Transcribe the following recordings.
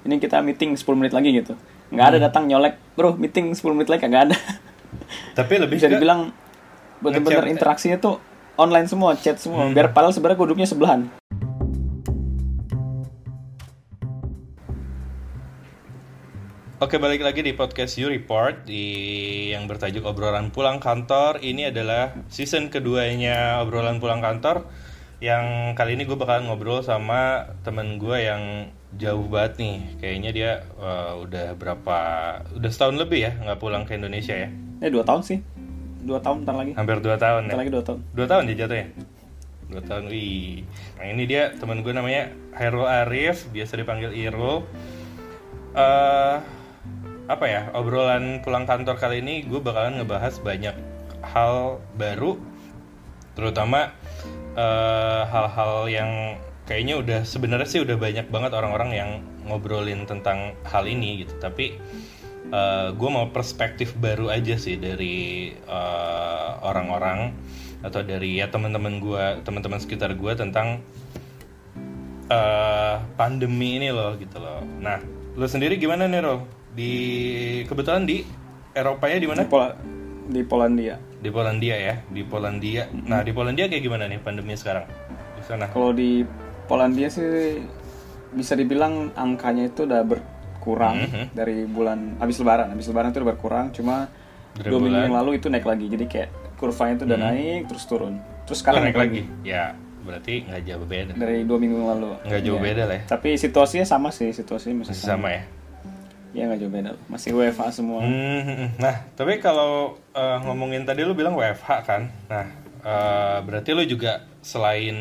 ini kita meeting 10 menit lagi gitu nggak ada datang nyolek bro meeting 10 menit lagi nggak ada Tapi lebih bisa dibilang bener-bener ngechat. interaksinya tuh online semua chat semua Hmm. biar padahal sebenarnya gue duduknya sebelahan Oke balik lagi di podcast You Report di yang bertajuk obrolan pulang kantor. Ini adalah season keduanya obrolan pulang kantor. Yang kali ini gue bakalan ngobrol sama temen gue yang jauh banget nih. Kayaknya dia eh, udah berapa, udah setahun lebih ya nggak pulang ke Indonesia ya. eh dua tahun sih dua tahun ntar lagi Hampir dua tahun ya. ntar lagi dua tahun Dua tahun ya jatuhnya? Dua tahun, wih. Nah ini dia teman gue namanya Hairul Arif, biasa dipanggil Irul. eh apa ya, obrolan pulang kantor kali ini gue bakalan ngebahas banyak hal baru. Terutama hal-hal yang kayaknya udah sebenarnya sih udah banyak banget orang-orang yang ngobrolin tentang hal ini gitu. Tapi gue mau perspektif baru aja sih dari eh, orang-orang atau dari ya teman-teman gue, teman-teman sekitar gue tentang eh, pandemi ini loh gitu loh. Nah, lo sendiri gimana nih Ro? Di kebetulan di Eropanya di mana? di, Pola, di Polandia Di Polandia ya, di Polandia. Nah, di Polandia kayak gimana nih pandemi sekarang? Di sana. kalau di Polandia sih bisa dibilang angkanya itu udah berkurang Mhm. dari bulan habis lebaran habis lebaran itu udah berkurang cuma Dari dua minggu bulan- yang lalu itu naik lagi jadi kayak kurvanya itu udah naik terus turun terus Oh, sekarang naik lagi. Ya, berarti nggak jauh beda. dari dua minggu yang lalu Nggak jauh Iya. beda lah ya. tapi situasinya sama sih situasinya masih Masih sama sama ya. ya nggak jauh beda masih WFA semua Hmm, nah, tapi kalau eh, ngomongin tadi lu bilang WFH kan. Nah, eh, berarti lu juga selain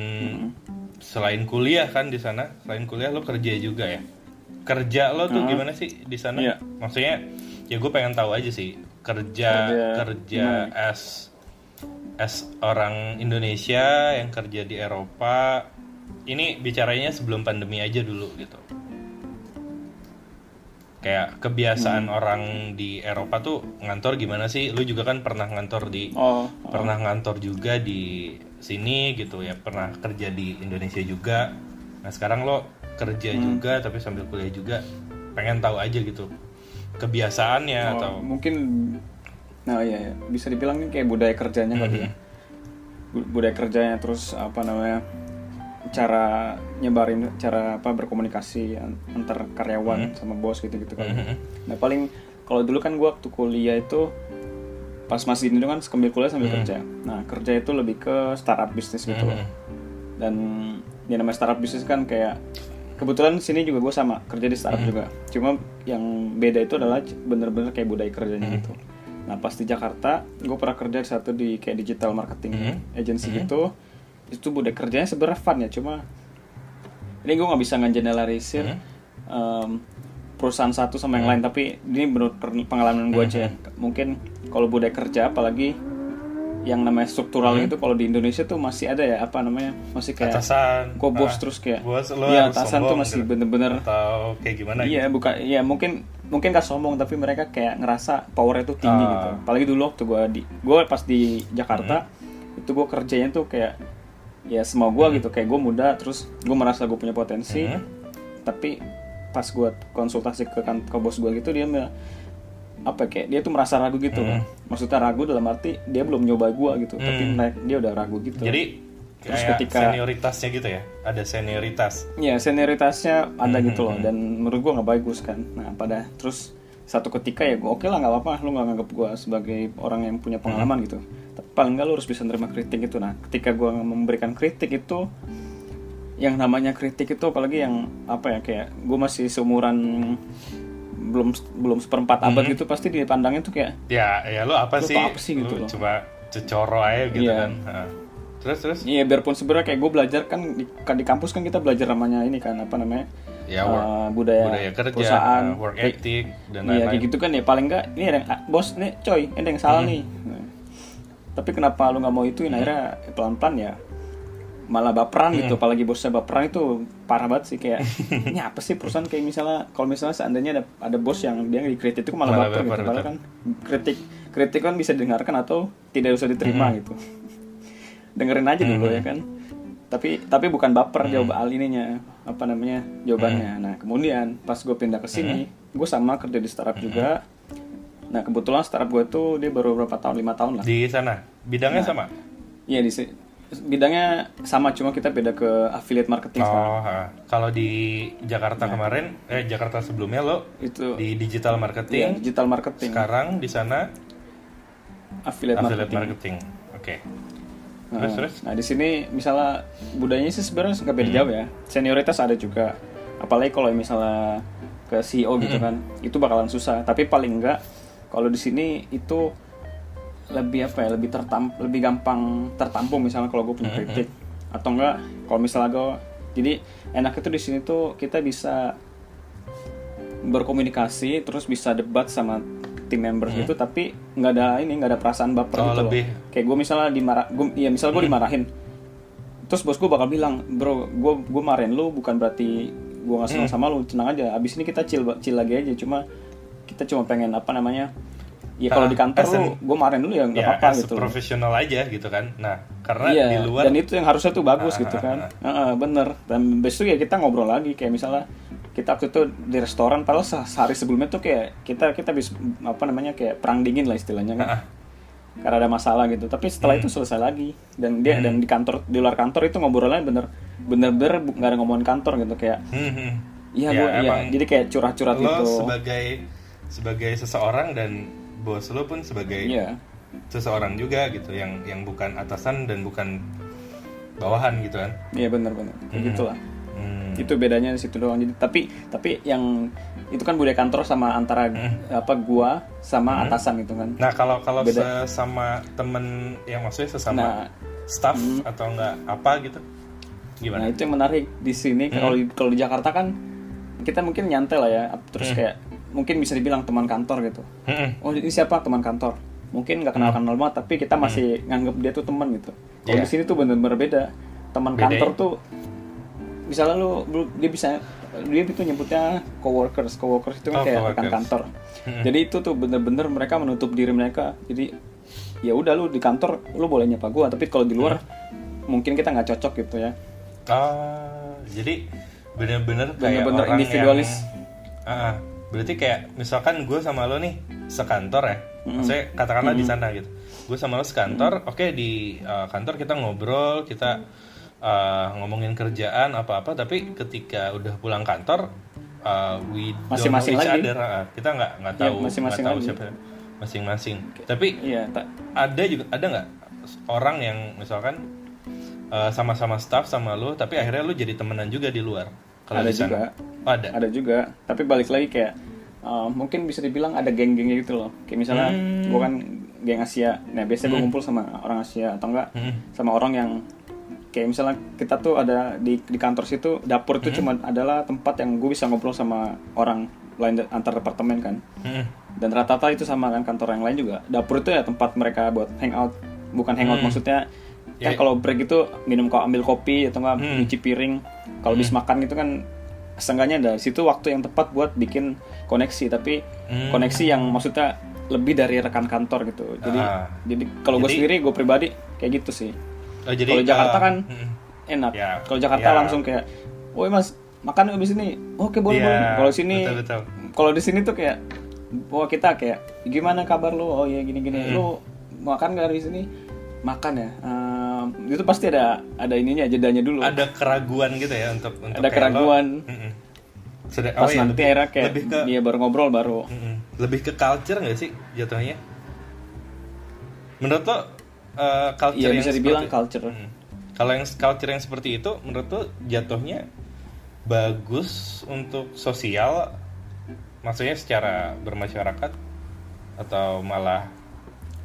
selain kuliah kan di sana, selain kuliah lu kerja juga ya. Kerja lo tuh gimana sih di sana? Iya. Maksudnya ya gue pengen tahu aja sih kerja Kerja kerja as as orang Indonesia yang kerja di Eropa. Ini bicaranya sebelum pandemi aja dulu gitu. Kayak kebiasaan orang di Eropa tuh ngantor gimana sih? Lu juga kan pernah ngantor di oh pernah ngantor juga di sini gitu ya pernah kerja di Indonesia juga nah sekarang lo kerja Hmm. juga tapi sambil kuliah juga pengen tahu aja gitu kebiasaannya Oh, atau mungkin nah iya, iya. bisa dibilang ini kayak budaya kerjanya kali ya Bu- budaya kerjanya terus apa namanya cara nyebarin cara apa berkomunikasi an- antar karyawan sama bos gitu gitu kan nah paling kalau dulu kan gua waktu kuliah itu pas masih Indo kan sambil kuliah sambil kerja. Nah kerja itu lebih ke startup bisnis gitu loh. Dan ya namanya startup bisnis kan kayak kebetulan sini juga gue sama kerja di startup juga. Cuma yang beda itu adalah bener-bener kayak budaya kerjanya gitu. Nah pas di Jakarta gue pernah kerja di satu di kayak digital marketing agency gitu itu budaya kerjanya sebenarnya fun ya cuma ini gue nggak bisa ngegeneralisir em, perusahaan satu sama yang lain tapi ini menurut pengalaman gue aja ya. mungkin kalau budaya kerja apalagi yang namanya struktural itu kalau di Indonesia tuh masih ada ya apa namanya masih kayak atasan kok bos ah, terus kayak bos lo harus atasan tuh masih gitu. bener-bener atau kayak gimana gitu? iya bukan iya mungkin mungkin gak sombong tapi mereka kayak ngerasa powernya tuh tinggi Ah. gitu apalagi dulu waktu gue di gue pas di Jakarta Hmm. itu gue kerjanya tuh kayak ya semua gue gitu kayak gue muda terus gue merasa gue punya potensi. Hmm. tapi pas gue konsultasi ke, kan, ke bos gue gitu dia bilang, apa ya, kayak dia tuh merasa ragu gitu. Hmm. kan maksudnya ragu dalam arti dia belum nyoba gue gitu tapi naik- dia udah ragu gitu. Jadi Terus kayak ketika- senioritasnya gitu ya? Ada senioritas. Ya senioritasnya ada Hmm, gitu loh dan menurut gua nggak bagus kan. Nah pada terus satu ketika ya gua oke lah nggak apa-apa lu nggak nganggap gua sebagai orang yang punya pengalaman gitu. Tapi paling nggak lu harus bisa nerima kritik itu. Nah ketika gua memberikan kritik itu yang namanya kritik itu apalagi yang apa ya kayak gua masih seumuran belum belum seperempat abad gitu pasti dipandangnya tuh kayak ya ya lo apa Lo sih apa sih gitu Lo cuma cecoro aja gitu Iya. kan Ha. terus terus Iya biarpun sebenarnya kayak gue belajar kan di, kan di kampus kan kita belajar namanya ini kan apa namanya Ya, work- budaya, budaya kerja, perusahaan. uh, work ethic, dan Iya lain-lain. kayak gitu kan ya. Paling enggak ini ada yang ah, bos nih coy ini ada yang salah nih. Nah, tapi kenapa lu nggak mau ituin akhirnya pelan-pelan ya malah baperan gitu. Apalagi bosnya baperan itu parah banget sih kayak ini apa sih perusahaan? Kayak misalnya kalau misalnya seandainya ada ada bos yang dia dikritik itu malah, Malah baper gitu. baper, padahal kan kritik kritik kan bisa didengarkan atau tidak usah diterima gitu. Dengerin aja dulu ya kan tapi tapi bukan baper Hmm. jawab al ininya apa namanya jawabannya. Nah kemudian pas gue pindah ke sini Hmm. gue sama kerja di startup juga. Nah kebetulan startup gue tuh dia baru berapa tahun lima tahun lah. Di sana? Bidangnya sama? Iya di bidangnya sama cuma kita beda ke affiliate marketing oh kalau di Jakarta kemarin eh Jakarta sebelumnya lo itu. di digital iya, marketing digital marketing. Sekarang di sana affiliate, affiliate marketing, marketing. Oke. Nah, terus terus? Nah di sini misalnya budayanya sih sebenarnya nggak Hmm. beda jauh ya. Senioritas ada juga. Apalagi kalau misalnya ke CEO gitu Hmm. kan itu bakalan susah. Tapi paling enggak kalau di sini itu lebih apa ya lebih tertam lebih gampang tertampung misalnya kalau gue punya Hmm, kritik atau enggak kalau misalnya gue jadi enak itu di sini tuh kita bisa berkomunikasi terus bisa debat sama tim members gitu tapi nggak ada ini nggak ada perasaan baper Hmm. Oh, gitu loh. lebih. Hmm. kayak gue misalnya dimarah gue ya misal gue dimarahin terus bos gue bakal bilang bro gue gue marahin lu bukan berarti gue nggak senang Hmm. sama lu tenang aja abis ini kita chill chill lagi aja cuma kita cuma pengen apa namanya ya kalau Ah, di kantor lu gue marahin dulu ya nggak ya apa-apa gitu loh. profesional aja gitu kan nah karena Iya, di luar dan itu yang harusnya tuh bagus Ah, gitu ah, kan. Heeh, bener. Dan besok ya kita ngobrol lagi kayak misalnya kita waktu itu di restoran padahal se- sehari sebelumnya tuh kayak kita kita bisa apa namanya kayak perang dingin lah istilahnya kan. Karena ada masalah gitu. Tapi setelah itu selesai lagi dan dia dan di kantor di luar kantor itu ngobrolnya bener bener-bener bu- nggak ada ngomongin kantor gitu kayak Hmm, hmm. iya Ya, gua iya emang jadi kayak curhat-curhat lo gitu. sebagai sebagai seseorang dan bos lo pun sebagai Iya. seseorang juga gitu yang yang bukan atasan dan bukan bawahan gitu kan Iya. Kayak gitulah. Hmm. Itu bedanya di situ doang. Jadi tapi tapi yang itu kan budaya kantor sama antara apa gua sama atasan gitu kan. Nah kalau kalau Beda. sesama temen yang maksudnya sesama Nah. staff atau enggak apa gitu nah gimana itu yang menarik di sini. Kalau di- kalau di Jakarta kan kita mungkin nyantai lah ya. Terus kayak mungkin bisa dibilang teman kantor gitu. Hmm, oh ini siapa? Teman kantor. Mungkin nggak kenal kenal banget tapi kita masih nganggap dia tuh teman gitu. Kalau Iya. di sini tuh bener-bener beda. Teman kantor ya? tuh misalnya lu lu- dia bisa dia itu nyebutnya coworkers. Coworkers itu kan Oh, kayak rekan kantor. Jadi itu tuh bener-bener mereka menutup diri mereka. Jadi ya udah lu di kantor lu boleh nyapa gua. Tapi kalau di luar mungkin kita nggak cocok gitu ya. Ah, jadi bener-bener kayak Bener-bener individualis. yang, ah. berarti kayak misalkan gue sama lo nih sekantor ya, maksudnya katakanlah di sana gitu. Gue sama lo sekantor, oke di uh, kantor kita ngobrol, kita uh, ngomongin kerjaan apa-apa, tapi ketika udah pulang kantor, uh, we don't Masing-masing know each lagi. other. Ah, kita nggak nggak Iya, tahu nggak masing-masing tahu siapa masing-masing. Tapi iya tak ada juga ada nggak orang yang misalkan uh, sama-sama staff sama lu tapi akhirnya lu jadi temenan juga di luar kalau Ada di sana juga. Oh, ada ada juga tapi balik lagi kayak uh, mungkin bisa dibilang ada geng-gengnya gitu loh kayak misalnya Hmm. gue kan geng Asia nah biasanya gue ngumpul sama orang Asia atau enggak Hmm. sama orang yang kayak misalnya kita tuh ada di di kantor situ dapur Hmm. itu cuma adalah tempat yang gue bisa ngobrol sama orang lain antar departemen kan Hmm. dan rata-rata itu sama kan kantor yang lain juga dapur itu ya tempat mereka buat hangout bukan hangout Hmm. maksudnya kan Ya. kalau break itu minum kok ambil kopi atau enggak Hmm. nyuci piring kalau habis makan gitu kan seenggaknya dari situ waktu yang tepat buat bikin koneksi tapi Hmm. koneksi yang maksudnya lebih dari rekan kantor gitu jadi Ah. jadi kalau gue sendiri gue pribadi kayak gitu sih Oh, jadi kalau Jakarta uh, kan hmm. enak Ya, kalau Jakarta ya. langsung kayak woi mas makan abis ini oke boleh Iya, boleh kalau sini kalau di sini tuh kayak wah kita kayak gimana kabar lu oh ya gini gini Hmm. lu makan gak di sini makan ya Ehm, itu pasti ada ada ininya jedanya dulu ada keraguan gitu ya untuk untuk Ada keraguan. lo- Mm-mm. Sudah- pas oh ya, nanti akhirnya kayak lebih ke dia baru ngobrol baru Mm-mm. lebih ke culture nggak sih jatuhnya menurut lo uh, culture Iya yang bisa dibilang seperti- culture Mm. Kalau yang culture yang seperti itu, menurut tuh jatuhnya bagus untuk sosial, maksudnya secara bermasyarakat, atau malah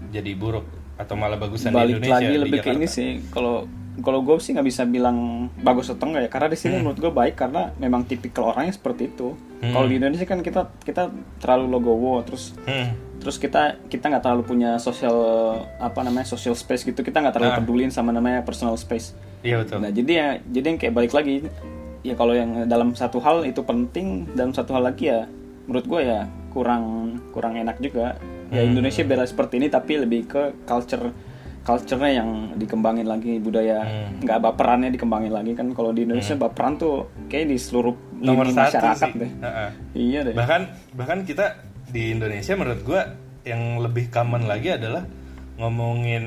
jadi buruk, atau malah bagusan di balik Indonesia lagi di lebih ke Jakarta? ini sih kalau kalau gue sih nggak bisa bilang bagus atau enggak ya karena di sini Hmm. menurut gue baik karena memang tipikal orangnya seperti itu Hmm. kalau di Indonesia kan kita kita terlalu logowo terus Hmm. Terus kita kita nggak terlalu punya social apa namanya social space gitu kita nggak terlalu Nah. pedulin sama namanya personal space Iya betul. nah jadi ya jadi yang kayak balik lagi ya kalau yang dalam satu hal itu penting dalam satu hal lagi ya menurut gue ya kurang kurang enak juga ya Hmm. Indonesia bela seperti ini tapi lebih ke culture culture-nya yang dikembangin lagi budaya Hmm. nggak baperannya dikembangin lagi kan kalau di Indonesia baperan tuh kayak di seluruh nomor satu masyarakat sih deh Heeh. iya deh bahkan bahkan kita di Indonesia menurut gua yang lebih common lagi adalah ngomongin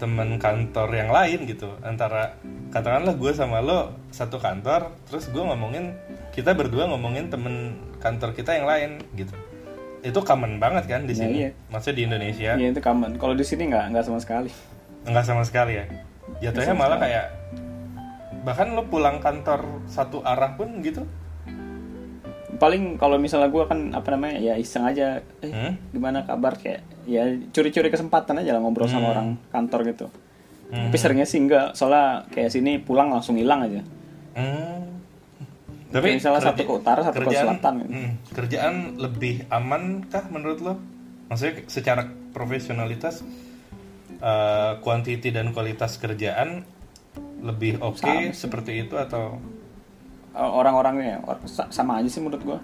teman kantor yang lain gitu. Antara katakanlah gue sama lo satu kantor terus gue ngomongin kita berdua ngomongin temen kantor kita yang lain gitu. Itu common banget kan di Nah, sini? iya. maksudnya di Indonesia? Iya itu common. Kalau di sini nggak nggak sama sekali. Nggak sama sekali ya? Jatuhnya malah sekali. kayak bahkan lo pulang kantor satu arah pun gitu paling kalau misalnya gue kan apa namanya ya iseng aja eh Hmm? gimana kabar kayak ya curi-curi kesempatan aja lah ngobrol sama orang kantor gitu Hmm. tapi seringnya sih enggak soalnya kayak sini pulang langsung hilang aja Hmm. Kayak misalnya satu ke utara, satu ke selatan gitu. hmm, kerjaan lebih aman kah menurut lo? Maksudnya secara profesionalitas, kuantiti dan kualitas kerjaan lebih oke seperti itu atau? Orang-orangnya ya, or- sa- sama aja sih menurut gue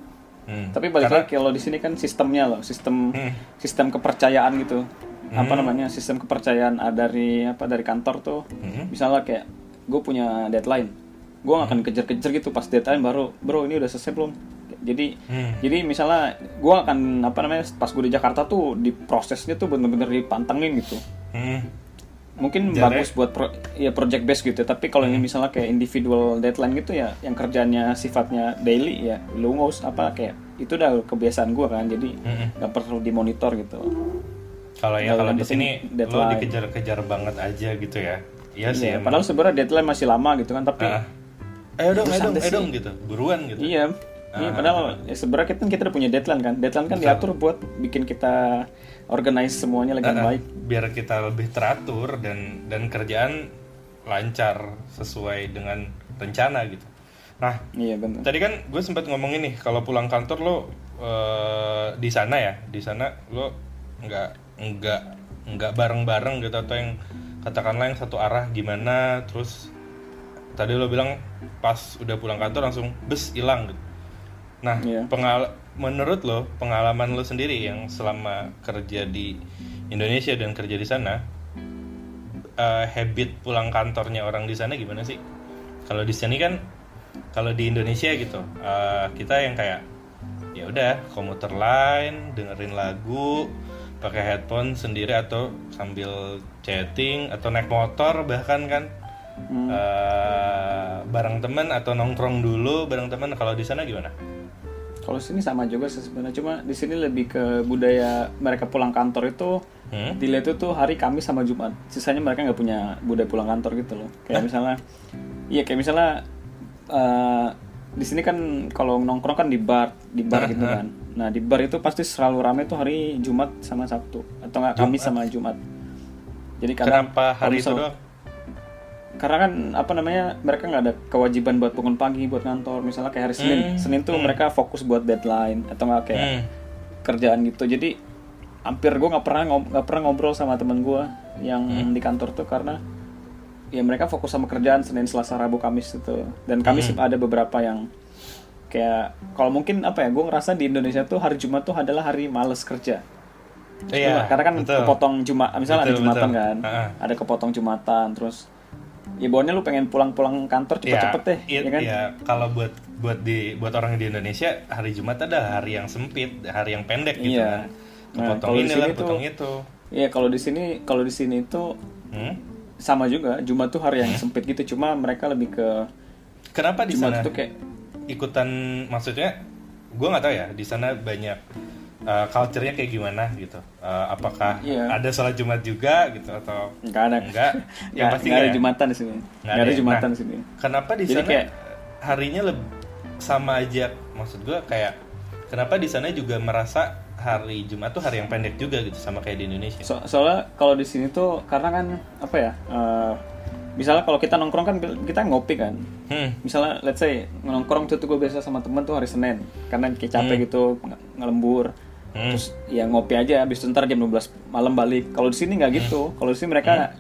Hmm. tapi balik Karena- lagi kalau di sini kan sistemnya loh sistem Hmm. sistem kepercayaan gitu apa namanya sistem kepercayaan ah, dari apa dari kantor tuh Hmm. misalnya kayak gue punya deadline gue gak akan kejar-kejar gitu pas deadline baru bro ini udah selesai belum jadi Hmm. jadi misalnya gue akan apa namanya pas gue di Jakarta tuh di prosesnya tuh bener-bener dipantengin gitu Hmm. Mungkin Jadi- bagus buat pro, ya project based gitu tapi kalau Hmm. yang misalnya kayak individual deadline gitu ya yang kerjanya sifatnya daily ya lu usah apa kayak itu udah kebiasaan gue kan jadi Hmm. nggak perlu dimonitor gitu Kalau ya Yang kalau di sini lo deadline. dikejar-kejar banget aja gitu ya. Iya sih. Iya, emang. padahal sebenarnya deadline masih lama gitu kan tapi Ah. Ayo dong, ayo dong, sih. dong gitu. Buruan gitu. iya iya padahal ya sebenarnya kita kita udah punya deadline kan deadline kan diatur buat bikin kita organize semuanya lagi Ah, baik. Biar kita lebih teratur dan dan kerjaan lancar sesuai dengan rencana gitu. Nah, iya benar tadi kan gue sempat ngomongin nih kalau pulang kantor lo eh, di sana ya, di sana lo nggak nggak nggak bareng-bareng gitu atau yang katakanlah yang satu arah gimana, terus tadi lo bilang pas udah pulang kantor langsung bes hilang gitu. Nah, Iya. pengal menurut lo pengalaman lo sendiri yang selama kerja di Indonesia dan kerja di sana, eh, habit pulang kantornya orang di sana gimana sih? Kalau di sini kan, kalau di Indonesia gitu, eh, kita yang kayak ya udah komuter lain, dengerin lagu, pakai headphone sendiri atau sambil chatting atau naik motor bahkan kan Hmm. eh, bareng temen atau nongkrong dulu bareng temen. Kalau di sana gimana? Kalau sini sama juga sih sebenarnya. Cuma di sini lebih ke budaya mereka pulang kantor itu Hmm? dilihat itu tuh hari Kamis sama Jumat. Sisanya mereka nggak punya budaya pulang kantor gitu loh. Kayak misalnya iya kayak misalnya eh, di sini kan kalau nongkrong kan di bar di bar gitu kan. Nah di bar itu pasti selalu rame tuh hari Jumat sama Sabtu atau nggak Kamis sama Jumat. Jadi karena Kenapa hari itu doang? Karena kan apa namanya mereka nggak ada kewajiban buat bangun pagi buat kantor misalnya kayak hari Senin Hmm, Senin tuh mereka fokus buat deadline atau nggak kayak Hmm. kerjaan gitu jadi hampir gue nggak pernah nggak pernah ngobrol sama temen gue yang Hmm. di kantor tuh karena ya mereka fokus sama kerjaan Senin Selasa Rabu Kamis itu dan Kamis Hmm. ada beberapa yang kayak kalau mungkin apa ya gue ngerasa di Indonesia tuh hari Jumat tuh adalah hari males kerja Iya, karena kan betul. kepotong Jumat misalnya Betul, ada Jumatan betul. kan Ha-ha. ada kepotong Jumatan terus ya bawahnya lu pengen pulang-pulang kantor cepet-cepet deh Iya, ya kan iya. kalau buat buat di buat orang di Indonesia hari Jumat ada hari yang sempit, hari yang pendek gitu Iya. kan. Nah, Potong ini lah, potong itu. Iya kalau di sini kalau di sini itu Hmm? sama juga Jumat tuh hari yang sempit gitu cuma mereka lebih ke Kenapa di Jumat sana tuh kayak ikutan maksudnya gue nggak tahu ya di sana banyak uh, culture-nya kayak gimana gitu. Uh, apakah Iya. ada sholat Jumat juga gitu atau nggak ada Enggak. Yang pasti nggak ada ya? Jumatan di sini Nggak nggak ada ya? Jumatan Nah, di sini Kenapa di Jadi sana kayak- harinya lebih sama aja? Maksud gue kayak kenapa di sana juga merasa hari Jumat tuh hari yang pendek juga gitu sama kayak di Indonesia? So- soalnya kalau di sini tuh karena kan apa ya eh, misalnya kalau kita nongkrong kan kita ngopi kan Hmm. misalnya let's say nongkrong tuh, tuh gue biasa sama temen tuh hari Senin karena kayak capek gitu nge- ngelembur Hmm. terus ya ngopi aja habis itu ntar jam 12 malam balik. Kalau di sini nggak gitu. Kalau di sini mereka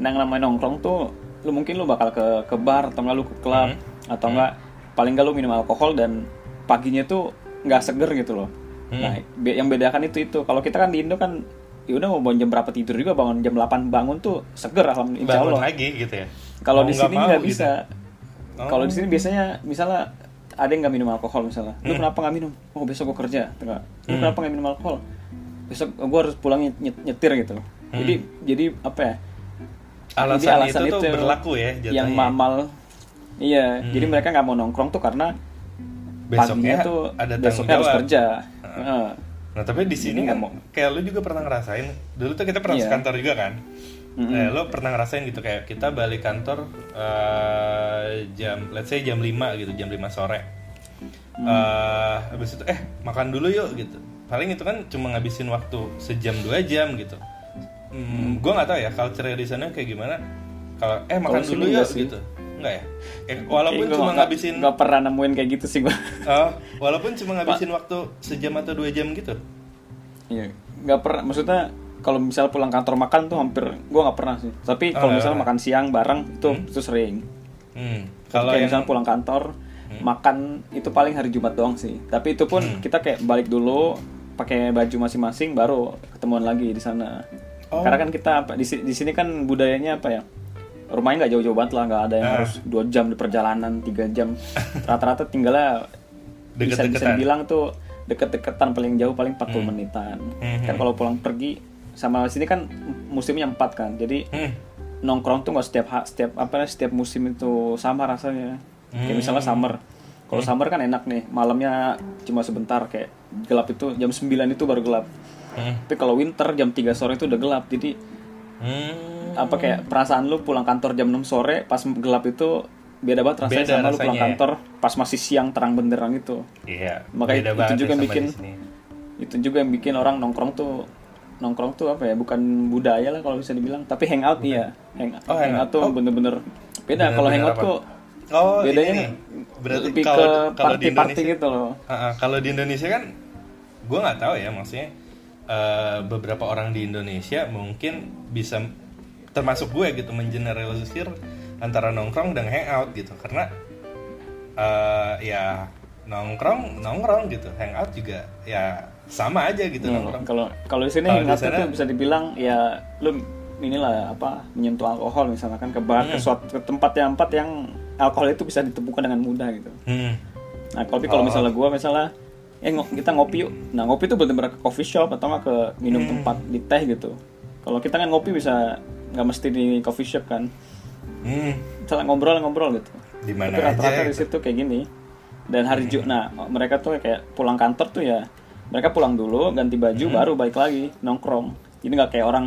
yang namanya nongkrong tuh lu mungkin lu bakal ke ke bar atau nggak lu ke klub atau nggak paling nggak lu minum alkohol dan paginya tuh nggak seger gitu loh. Nah be- yang bedakan itu itu. Kalau kita kan di Indo kan ya udah mau bangun jam berapa tidur juga bangun jam 8 bangun tuh seger alhamdulillah bangun lagi gitu ya? Kalau di sini nggak gitu. bisa. Oh. kalau di sini biasanya misalnya ada yang nggak minum alkohol misalnya lu Hmm. kenapa nggak minum oh besok gue kerja enggak lu Hmm. kenapa nggak minum alkohol besok gue harus pulang nyet- nyet- nyetir gitu jadi jadi apa ya Hmm. alasan, itu, tuh berlaku ya jatuhnya. yang mamal iya Hmm. jadi mereka nggak mau nongkrong tuh karena besoknya tuh ada tanggung besoknya harus jawab kerja Heeh. Nah tapi di sini Jadi kan mau- kayak lu juga pernah ngerasain dulu tuh kita pernah Iya. sekantor juga kan. Mm-mm. Eh, lu pernah ngerasain gitu kayak kita balik kantor eh, jam let's say jam 5 gitu, jam 5 sore. Hmm. Eh, habis itu eh makan dulu yuk gitu. Paling itu kan cuma ngabisin waktu sejam dua jam gitu. Hmm, gua nggak tahu ya culture di sana kayak gimana. Kalau eh makan Kalau dulu yuk sih. gitu. Enggak ya? Eh, walaupun cuma nggak- ngabisin nggak pernah nemuin kayak gitu sih gua Oh, walaupun cuma ngabisin waktu sejam atau dua jam gitu. Iya, nggak pernah. Maksudnya kalau misalnya pulang kantor makan tuh hampir gue nggak pernah sih. Tapi Oh, kalau nggak misalnya makan siang bareng itu Hmm. itu sering. Hmm. Kalau kayak yang misalnya pulang kantor makan itu paling hari Jumat doang sih. Tapi itu pun Hmm. kita kayak balik dulu pakai baju masing-masing baru ketemuan lagi di sana. Oh. Karena kan kita di, di sini kan budayanya apa ya? Rumahnya nggak jauh-jauh banget lah, nggak ada yang Ah. harus dua jam di perjalanan, tiga jam. Rata-rata tinggalnya bisa bisa dibilang tuh deket-deketan paling jauh paling 40 menitan. Hmm. Kan kalau pulang pergi sama sini kan musimnya empat kan. Jadi Hmm. nongkrong tuh nggak setiap setiap apa ya, setiap musim itu sama rasanya. Kayak misalnya summer. Kalau summer kan enak nih, malamnya cuma sebentar kayak gelap itu jam 9 itu baru gelap. Hmm. Tapi kalau winter jam 3 sore itu udah gelap. Jadi Hmm. apa kayak perasaan lu pulang kantor jam 6 sore pas gelap itu beda banget rasanya Beda sama lu pulang kantor pas masih siang terang benderang itu. Iya. Makanya itu juga ya sama bikin- itu juga yang bikin orang nongkrong tuh nongkrong tuh apa ya bukan budaya lah kalau bisa dibilang tapi hangout iya. Hang, Oh, hangout. hangout. tuh Oh. bener-bener beda. Kalau hangout tuh Oh, bedanya ini. Nih. Berarti lebih kalau ke kalau di Indonesia gitu loh. Ah, ah, kalau di Indonesia kan gue nggak tahu ya maksudnya eh, beberapa orang di Indonesia mungkin bisa termasuk gue gitu mengeneralisir antara nongkrong dan hangout gitu. Karena eh, ya nongkrong nongkrong gitu. Hangout juga ya sama aja gitu Nah, nongkrong kalau kalau di sini hangout sana- tuh bisa dibilang ya lu inilah apa menyentuh alkohol misalkan ke bar Hmm. ke suatu ke tempat yang tempat yang alkohol itu bisa ditemukan dengan mudah gitu hmm. Nah, tapi kalau Oh. misalnya gua misalnya eh kita ngopi yuk. Nah, ngopi itu benar-benar ke coffee shop atau nggak ke minum Hmm. tempat di teh gitu. Kalau kita kan ngopi bisa nggak mesti di coffee shop kan. Hmm. Misalnya ngobrol-ngobrol gitu. Di mana Tapi rata-rata di situ kayak gini. Dan hari Ju, nah mereka tuh kayak pulang kantor tuh ya mereka pulang dulu ganti baju Hmm. baru balik lagi nongkrong. Jadi nggak kayak orang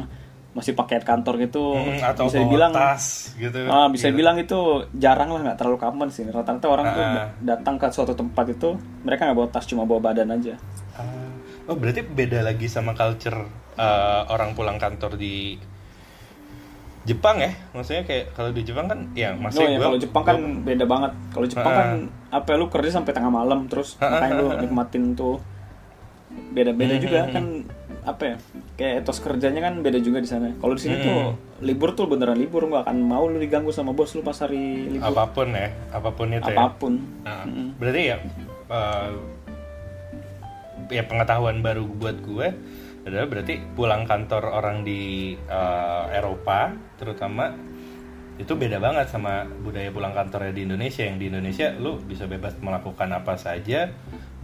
masih pakai kantor gitu. Hmm, atau bisa dibilang tas gitu Ah, bisa dibilang itu jarang lah nggak terlalu common sih. Rata-rata orang tuh Ah. da- datang ke suatu tempat itu mereka nggak bawa tas cuma bawa badan aja. Ah, oh berarti beda lagi sama culture uh, orang pulang kantor di Jepang ya? Maksudnya kayak kalau di Jepang kan ya Oh masih ya gua- kalau Jepang kan beda banget. Kalau Jepang Ah. kan apa ya, lu kerja sampai tengah malam terus ah, makanya lu nikmatin tuh beda-beda Hmm, juga hmm, kan apa ya kayak etos kerjanya kan beda juga di sana. Kalau di sini tuh Hmm. libur tuh beneran libur nggak akan mau lu diganggu sama bos lu pas hari libur apa pun ya, apa pun itu ya. apa pun. Nah, Mm-mm. Berarti ya uh, ya pengetahuan baru buat gue adalah berarti pulang kantor orang di uh, Eropa terutama itu beda banget sama budaya pulang kantornya di Indonesia yang di Indonesia lu bisa bebas melakukan apa saja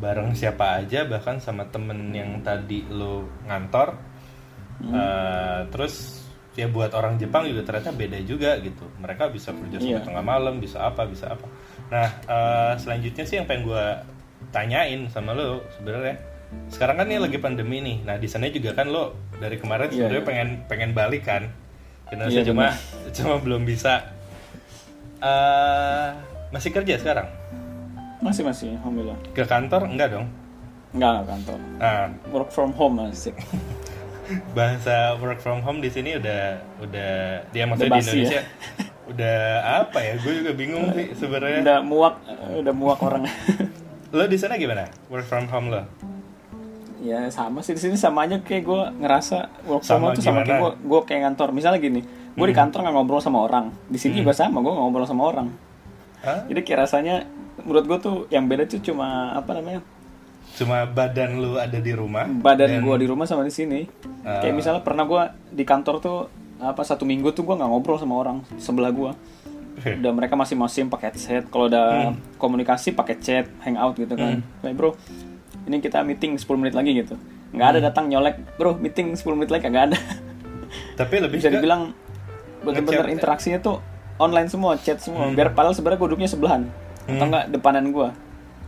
bareng siapa aja bahkan sama temen yang tadi lu ngantor. Uh, terus ya buat orang Jepang juga ternyata beda juga gitu. Mereka bisa kerja sampai Iya. tengah malam bisa apa bisa apa. Nah uh, selanjutnya sih yang pengen gue tanyain sama lo sebenarnya sekarang kan ini lagi pandemi nih. Nah di sana juga kan lo dari kemarin Iya, sebenarnya iya. pengen pengen balik kan? Indonesia Iya, cuma cuma belum bisa. Eh, masih kerja sekarang Masih masih alhamdulillah. ke kantor enggak dong Enggak kantor. nah Work from home masih. bahasa work from home di sini udah udah dia maksudnya di Udah basi Indonesia udah apa ya gue juga bingung sih sebenarnya udah muak udah muak orang. lo di sana gimana work from home lo Ya sama sih di sini sama aja kayak gue ngerasa work from Sama home tuh sama kayak gue gue kayak kantor. Misalnya gini, gue di kantor nggak ngobrol sama orang. Di sini juga sama, gue ngobrol sama orang. Hah? Jadi kayak rasanya menurut gue tuh yang beda tuh cuma apa namanya? Cuma badan lu ada di rumah badan dan- gue di rumah sama di sini. Ah. kayak misalnya pernah gue di kantor tuh apa satu minggu tuh gue nggak ngobrol sama orang sebelah gue udah mereka masing-masing pakai headset kalau udah komunikasi pakai chat hangout gitu kan. Kayak bro ini kita meeting 10 menit lagi gitu. Nggak ada datang nyolek bro meeting 10 menit lagi nggak ada. Tapi lebih bisa dibilang bener-bener Ngechat. interaksinya tuh online semua chat semua. Biar padahal sebenarnya gue duduknya sebelahan atau enggak depanan gue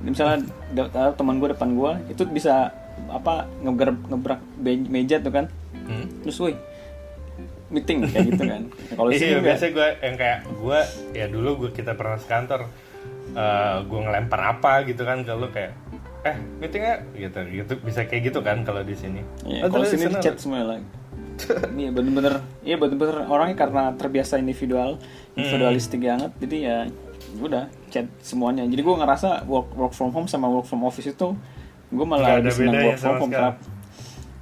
misalnya de- teman gue depan gue itu bisa apa ngegerak ngebrak meja tuh kan. Hmm? terus woi meeting kayak gitu kan. Nah, kalau iya biasa gue yang kayak gue ya dulu gue kita pernah sekantor eh gue ngelempar apa gitu kan kalau kayak eh meetingnya gitu gitu bisa kayak gitu kan kalau di sini. Iya, Oh, kalau sini di chat semua lagi iya bener-bener iya bener-bener orangnya karena terbiasa individual Hmm. individualistik banget. Jadi ya udah chat semuanya. Jadi gue ngerasa work work from home sama work from office itu gue malah ada lebih senang work from sama home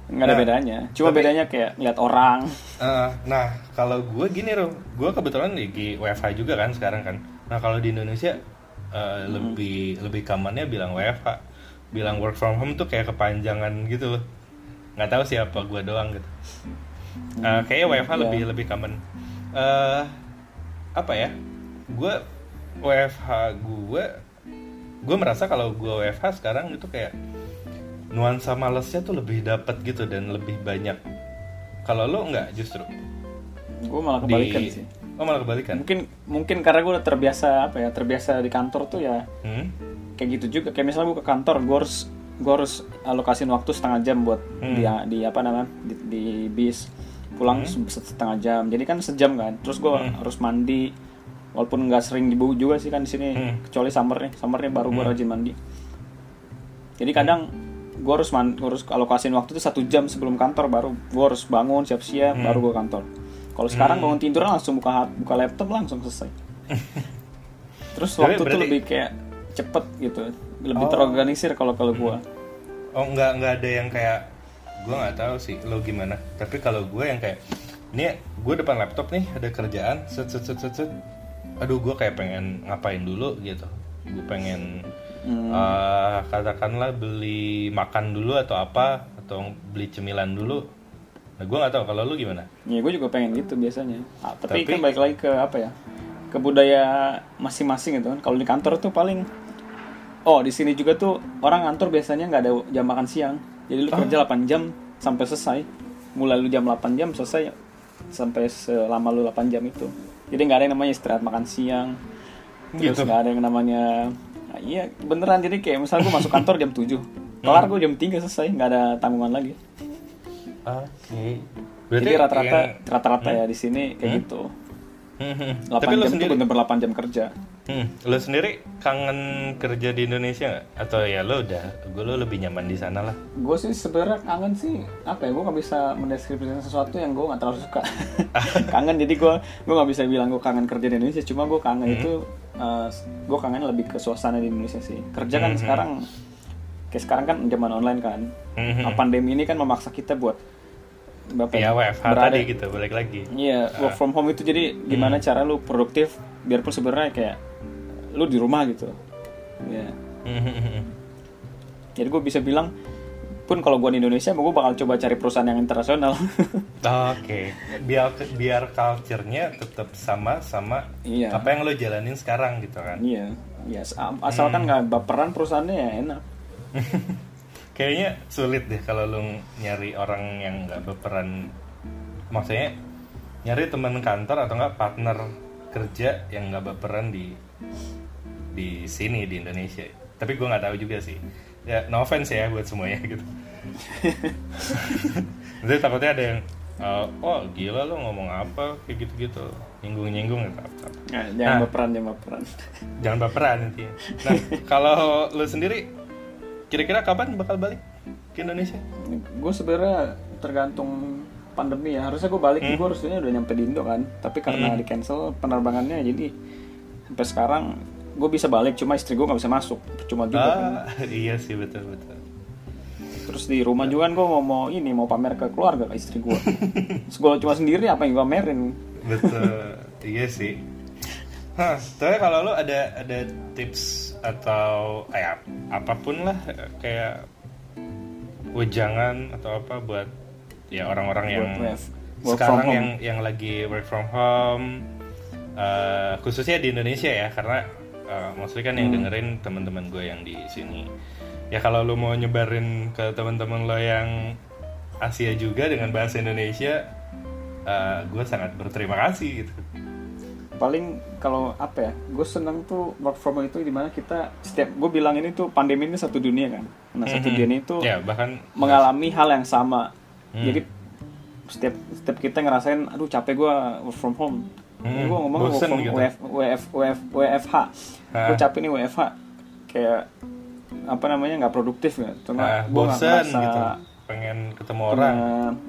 nggak ada Nah, bedanya. Cuma tapi- bedanya kayak lihat orang. Eh, nah kalau gue gini loh gue kebetulan di WFH juga kan sekarang kan. Nah kalau di Indonesia eh, lebih lebih kamarnya bilang WFH bilang work from home tuh kayak kepanjangan gitu. Loh nggak tahu siapa gue doang gitu. Eh, kayaknya WFH iya. lebih lebih common. Eh apa ya? Gue WFH gue gue merasa kalau gue WFH sekarang itu kayak nuansa malesnya tuh lebih dapet gitu dan lebih banyak. Kalau lo nggak justru? Gue malah kebalikan di sih. Oh malah kebalikan? Mungkin mungkin karena gue udah terbiasa apa ya terbiasa di kantor tuh ya hmm? kayak gitu juga. Kayak misalnya gue ke kantor gue harus gue harus alokasin waktu setengah jam buat Hmm. di, di apa namanya di, di bis. Pulang se- setengah jam. Jadi kan sejam kan. Terus gue harus mandi walaupun nggak sering dibu juga sih kan di sini Hmm. kecuali summer nih. Summer nih baru gue rajin mandi. Jadi kadang gue harus man, gua harus alokasin waktu itu satu jam sebelum kantor baru gue harus bangun siap-siap baru gue kantor. Kalau sekarang bangun tidur langsung buka buka laptop langsung selesai. Terus Tapi waktu tuh berarti- lebih kayak cepet gitu lebih Oh. terorganisir kalau kalau gue oh nggak nggak ada yang kayak gue nggak tahu sih lo gimana. Tapi kalau gue yang kayak ini gue depan laptop nih ada kerjaan set set set set, set. Aduh gue kayak pengen ngapain dulu gitu. Gue pengen Hmm. eh, katakanlah beli makan dulu atau apa atau beli cemilan dulu. Nah gue nggak tahu kalau lu gimana? Ya gue juga pengen gitu biasanya. Ah, tapi, Tapi- kan balik lagi ke apa ya ke budaya masing-masing gitu kan. Kalau di kantor tuh paling oh di sini juga tuh orang kantor biasanya nggak ada jam makan siang. Jadi lu kerja 8 jam sampai selesai. Mulai lu jam 8 jam selesai sampai selama lu 8 jam itu jadi nggak ada yang namanya istirahat makan siang. Terus Gitu. nggak ada yang namanya Nah, iya beneran. Jadi kayak misalnya gue masuk kantor jam 7 kelar gue jam 3 selesai nggak ada tanggungan lagi. Oke. Jadi rata-rata yang- rata-rata ya di sini kayak gitu. Hmm, 8 tapi jam itu sendiri bener-bener 8 jam kerja Hmm, lo sendiri kangen kerja di Indonesia nggak? Atau ya lo udah, gue lo lebih nyaman di sana lah. gue sih sebenarnya kangen sih apa ya gue nggak bisa mendeskripsikan sesuatu yang gue nggak terlalu suka kangen jadi gue gue nggak bisa bilang gue kangen kerja di Indonesia cuma gue kangen itu gue kangen lebih ke suasana di Indonesia sih kerja kan sekarang kayak sekarang kan zaman online kan Mhm. Nah, pandemi ini kan memaksa kita buat apa Ya WFH berada- tadi gitu, balik lagi. Iya, work from home itu jadi gimana cara lu produktif biarpun sebenarnya kayak lu di rumah gitu. Ya. Hmm, Jadi gue bisa bilang pun kalau gue di Indonesia, gue bakal coba cari perusahaan yang internasional. Oke, biar biar culture-nya tetap sama sama Iya. apa yang lo jalanin sekarang gitu kan. iya, iya. as- Asalkan nggak baperan perusahaannya ya enak. Kayaknya sulit deh kalau lo nyari orang yang nggak berperan. Maksudnya nyari teman kantor atau nggak partner kerja yang nggak berperan di di sini di Indonesia. Tapi gue nggak tahu juga sih. Ya no offense ya buat semuanya gitu. Nanti takutnya ada yang eh, oh gila lo ngomong apa kayak gitu-gitu nyinggung-nyinggung gitu. Nah, jangan Nah. baperan, jangan baperan. Jangan baperan intinya. Nah, kalau lo sendiri kira-kira kapan bakal balik ke Indonesia? gue sebenarnya tergantung pandemi ya. Harusnya gue balik, gue harusnya udah nyampe di Indo kan. Tapi karena di cancel penerbangannya, jadi sampai sekarang gue bisa balik, cuma istri gue nggak bisa masuk. Cuma juga kan. Ah, iya sih betul betul. Terus di rumah juga kan gue mau, mau ini mau pamer ke keluarga ke istri gue. Gue cuma sendiri apa yang gue pamerin? Betul. iya sih. Hah, tapi kalau lo ada ada tips atau eh, apa pun lah kayak wejangan atau apa buat ya orang-orang yang work sekarang from home. yang yang lagi work from home eh, khususnya di Indonesia ya karena eh, mostly kan yang Hmm. dengerin teman-teman gue yang di sini ya kalau lu mau nyebarin ke teman-teman lo yang Asia juga dengan bahasa Indonesia eh, gue sangat berterima kasih gitu paling kalau apa ya gue seneng tuh work from home itu di mana kita setiap gue bilang ini tuh pandemi ini satu dunia kan nah satu Mhm. dunia itu ya bahkan mengalami hal yang sama Hmm. jadi setiap setiap kita ngerasain aduh capek gue work from home. Hmm, gue ngomong work from gitu. WF, WF, WF, WFH gue capek nih WFH kayak apa namanya nggak produktif ya cuma Nah, gue nggak gitu. Pengen ketemu orang.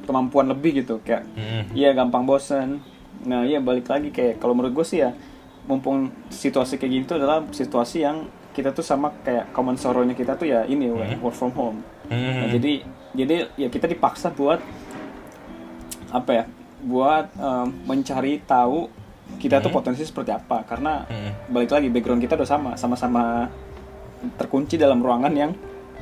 kemampuan lebih gitu. Kayak Mm. Iya gampang bosen. Nah iya balik lagi. Kayak kalau menurut gue sih ya mumpung situasi kayak gitu adalah situasi yang kita tuh sama kayak common sorrow-nya kita tuh ya ini Hmm. work from home. Hmm. Nah, jadi jadi ya kita dipaksa buat apa ya buat em, mencari tahu kita tuh Hmm. potensi seperti apa karena Hmm. balik lagi background kita udah sama sama-sama terkunci dalam ruangan yang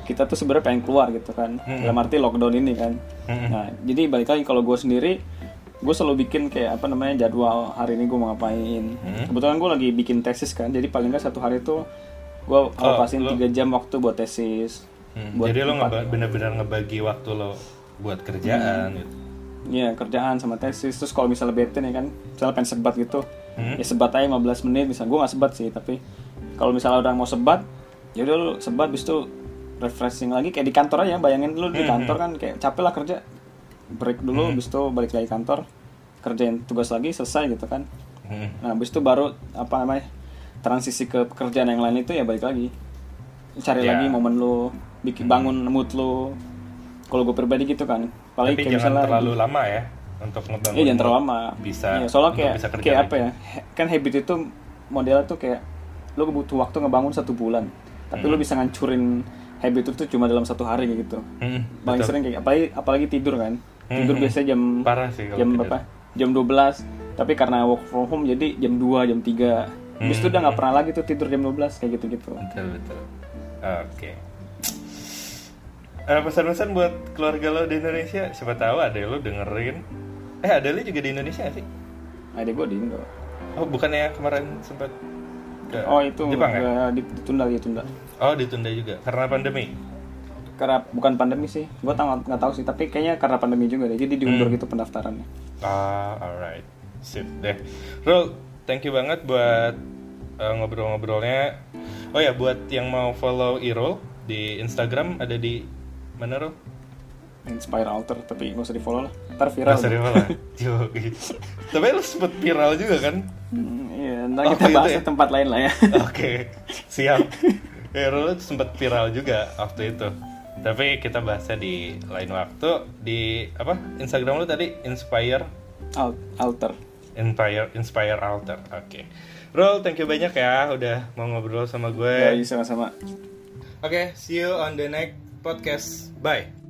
kita tuh sebenarnya pengen keluar gitu kan Hmm. dalam arti lockdown ini kan Hmm. nah jadi balik lagi kalau gue sendiri gue selalu bikin kayak apa namanya jadwal hari ini gue mau ngapain. Hmm. kebetulan gue lagi bikin tesis kan jadi paling nggak satu hari tuh gue alokasin lo- tiga jam waktu buat tesis Hmm, buat Jadi lo ngeba- bener-bener ngebagi waktu lo buat kerjaan gitu. Iya kerjaan sama tesis. Terus kalau misalnya bete nih kan misalnya pengen sebat gitu Hmm. ya sebat aja 15 menit. Misalnya gue nggak sebat sih tapi kalau misalnya udah mau sebat ya udah lu sebat bis itu refreshing lagi. Kayak di kantor aja bayangin lu di Hmm, kantor kan kayak capek lah kerja break dulu bis itu balik lagi kantor kerjain tugas lagi selesai gitu kan Hmm. nah bis itu baru apa namanya transisi ke pekerjaan yang lain itu ya balik lagi cari Ya. lagi momen lu bikin bangun mood lu kalau gue pribadi gitu kan paling Tapi kayak jangan misalnya terlalu lama ya untuk ngebangun. Iya jangan terlalu lama. Bisa. Iya, soalnya kayak bisa kerja kayak lagi. apa ya? Kan habit itu modelnya tuh kayak lo butuh waktu ngebangun satu bulan, tapi lo bisa ngancurin habit itu cuma dalam satu hari gitu. Hmm, Paling betul. sering kayak apalagi apalagi tidur kan. Tidur Hmm, biasanya jam Parah sih kalau jam tidur. berapa? Jam 12. Tapi karena work from home jadi jam 2, jam 3. Habis itu udah Hmm. nggak pernah lagi tuh tidur jam 12 kayak gitu-gitu. Betul betul. Oke. Eh, pesan-pesan buat keluarga lo di Indonesia, siapa tahu ada lo dengerin. Eh, ada lo juga di Indonesia sih? Ada gue di Indo. Oh, bukannya kemarin sempat ke Oh itu Jepang ya? nggak ditunda ditunda. Oh, ditunda juga karena pandemi. Karena bukan pandemi sih, gue tau nggak tahu sih. Tapi kayaknya karena pandemi juga deh. Jadi diundur Hmm. gitu pendaftarannya. Ah, alright. Sip deh. Rul, thank you banget buat uh, ngobrol-ngobrolnya. Oh ya, buat yang mau follow Irul di Instagram ada di mana Rul? Inspire Alter tapi nggak usah di follow lah ntar viral Nggak usah? Yoi. Tapi lu sempet viral juga kan? Hmm, iya ntar Oh, kita gitu bahas ya? di tempat lain lah ya Oke, siap. Ya, Rul sempet viral juga waktu itu. Tapi kita bahasnya di lain waktu di apa? Instagram lu tadi Inspire Al- Alter Inspire Inspire Alter. Oke. Rul, thank you banyak ya udah mau ngobrol sama gue. ya sama-sama Oke, see you on the next podcast. Bye.